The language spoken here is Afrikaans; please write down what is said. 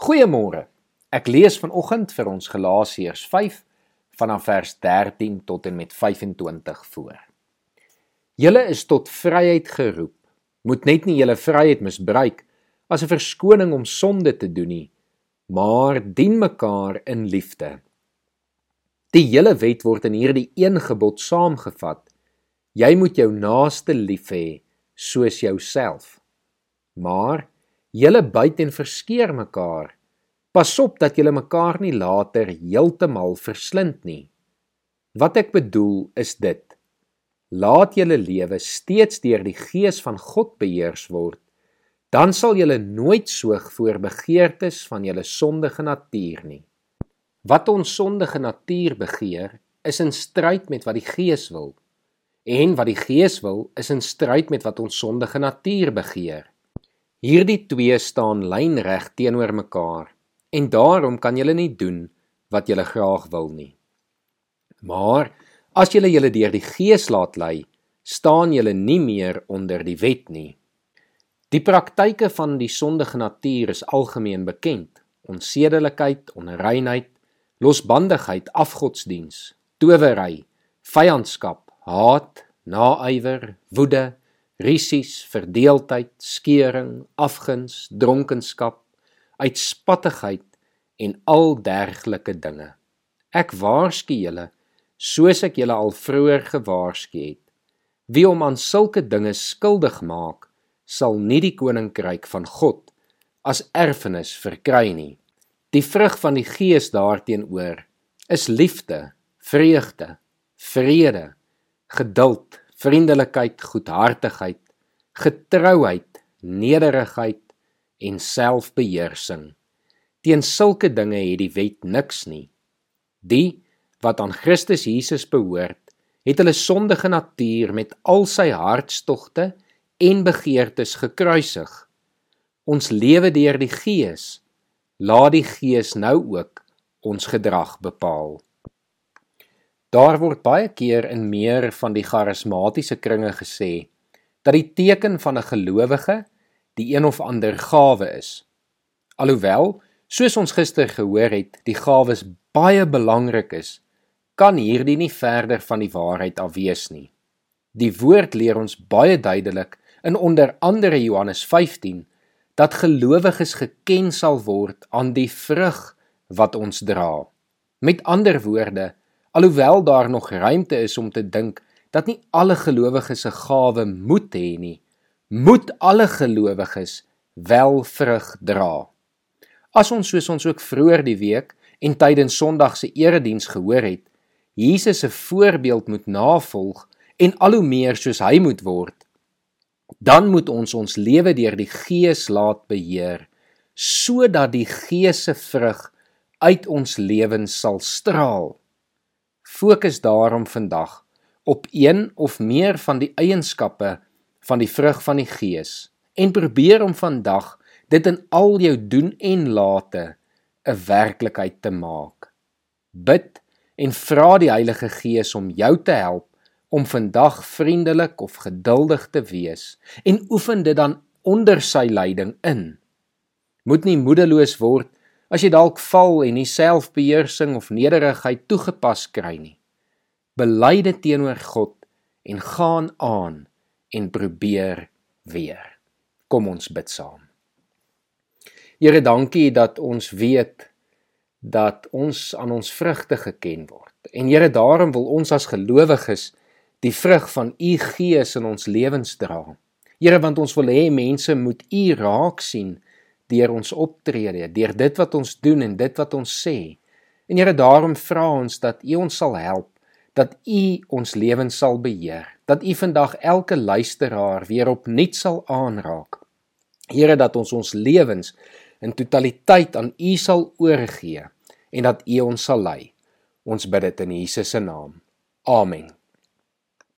Goeiemôre. Ek lees vanoggend vir ons Galasiërs 5 vanaf vers 13 tot en met 25 voor. Julle is tot vryheid geroep. Moet net nie julle vryheid misbruik as 'n verskoning om sonde te doen nie, maar dien mekaar in liefde. Die hele wet word in hierdie een gebod saamgevat. Jy moet jou naaste lief hê soos jouself. Maar Julle byt en verskeer mekaar. Pas op dat julle mekaar nie later heeltemal verslind nie. Wat ek bedoel is dit: Laat julle lewe steeds deur die Gees van God beheers word. Dan sal julle nooit soog voor begeertes van julle sondige natuur nie. Wat ons sondige natuur begeer, is in stryd met wat die Gees wil. En wat die Gees wil, is in stryd met wat ons sondige natuur begeer. Hierdie twee staan lynreg teenoor mekaar en daarom kan julle nie doen wat julle graag wil nie. Maar as julle julle deur die Gees laat lei, staan julle nie meer onder die wet nie. Die praktyke van die sondige natuur is algemeen bekend: onsedelikheid, onreinheid, losbandigheid, afgodsdiens, towery, vyandskap, haat, naaiwer, woede, risies, verdeeldheid, skeuring, afguns, dronkenskap, uitspattigheid en al dergelike dinge. Ek waarsku julle soos ek julle al vroeër gewaarsku het. Wie om aan sulke dinge skuldig maak, sal nie die koninkryk van God as erfenis verkry nie. Die vrug van die Gees daarteenoor is liefde, vreugde, vrede, geduld, vriendelikheid, goedhartigheid, getrouheid, nederigheid en selfbeheersing. Teen sulke dinge het die wet niks nie. Die wat aan Christus Jesus behoort, het hulle sondige natuur met al sy hartstogte en begeertes gekruisig. Ons lewe deur die Gees. Laat die Gees nou ook ons gedrag bepaal. Daar word baie keer in meer van die charismatiese kringe gesê dat die teken van 'n gelowige die een of ander gawe is. Alhoewel, soos ons gister gehoor het, die gawes baie belangrik is, kan hierdie nie verder van die waarheid afwees nie. Die woord leer ons baie duidelik in onder andere Johannes 15 dat gelowiges geken sal word aan die vrug wat ons dra. Met ander woorde, Alhoewel daar nog ruimte is om te dink dat nie alle gelowiges 'n gawe moet hê nie, moet alle gelowiges wel vrug dra. As ons soos ons ook vroeër die week en tydens Sondag se erediens gehoor het, Jesus se voorbeeld moet navolg en al hoe meer soos hy moet word, dan moet ons ons lewe deur die Gees laat beheer sodat die Gees se vrug uit ons lewens sal straal. Fokus daarom vandag op een of meer van die eienskappe van die vrug van die Gees en probeer om vandag dit in al jou doen en late 'n werklikheid te maak. Bid en vra die Heilige Gees om jou te help om vandag vriendelik of geduldig te wees en oefen dit dan onder sy leiding in. Moet nie moedeloos word as jy dalk val en nie selfbeheersing of nederigheid toegepas kry nie. Bely dit teenoor God en gaan aan en probeer weer. Kom ons bid saam. Here, dankie dat ons weet dat ons aan ons vrugte geken word. En Here, daarom wil ons as gelowiges die vrug van U Gees in ons lewens dra. Here, want ons wil hê mense moet U raak sien deur ons optrede, deur dit wat ons doen en dit wat ons sê. En Here, daarom vra ons dat U ons sal help dat U ons lewens sal beheer, dat U vandag elke luisteraar weer opnuut sal aanraak. Here, dat ons ons lewens in totaliteit aan U sal oorgee en dat U ons sal lei. Ons bid dit in Jesus se naam. Amen.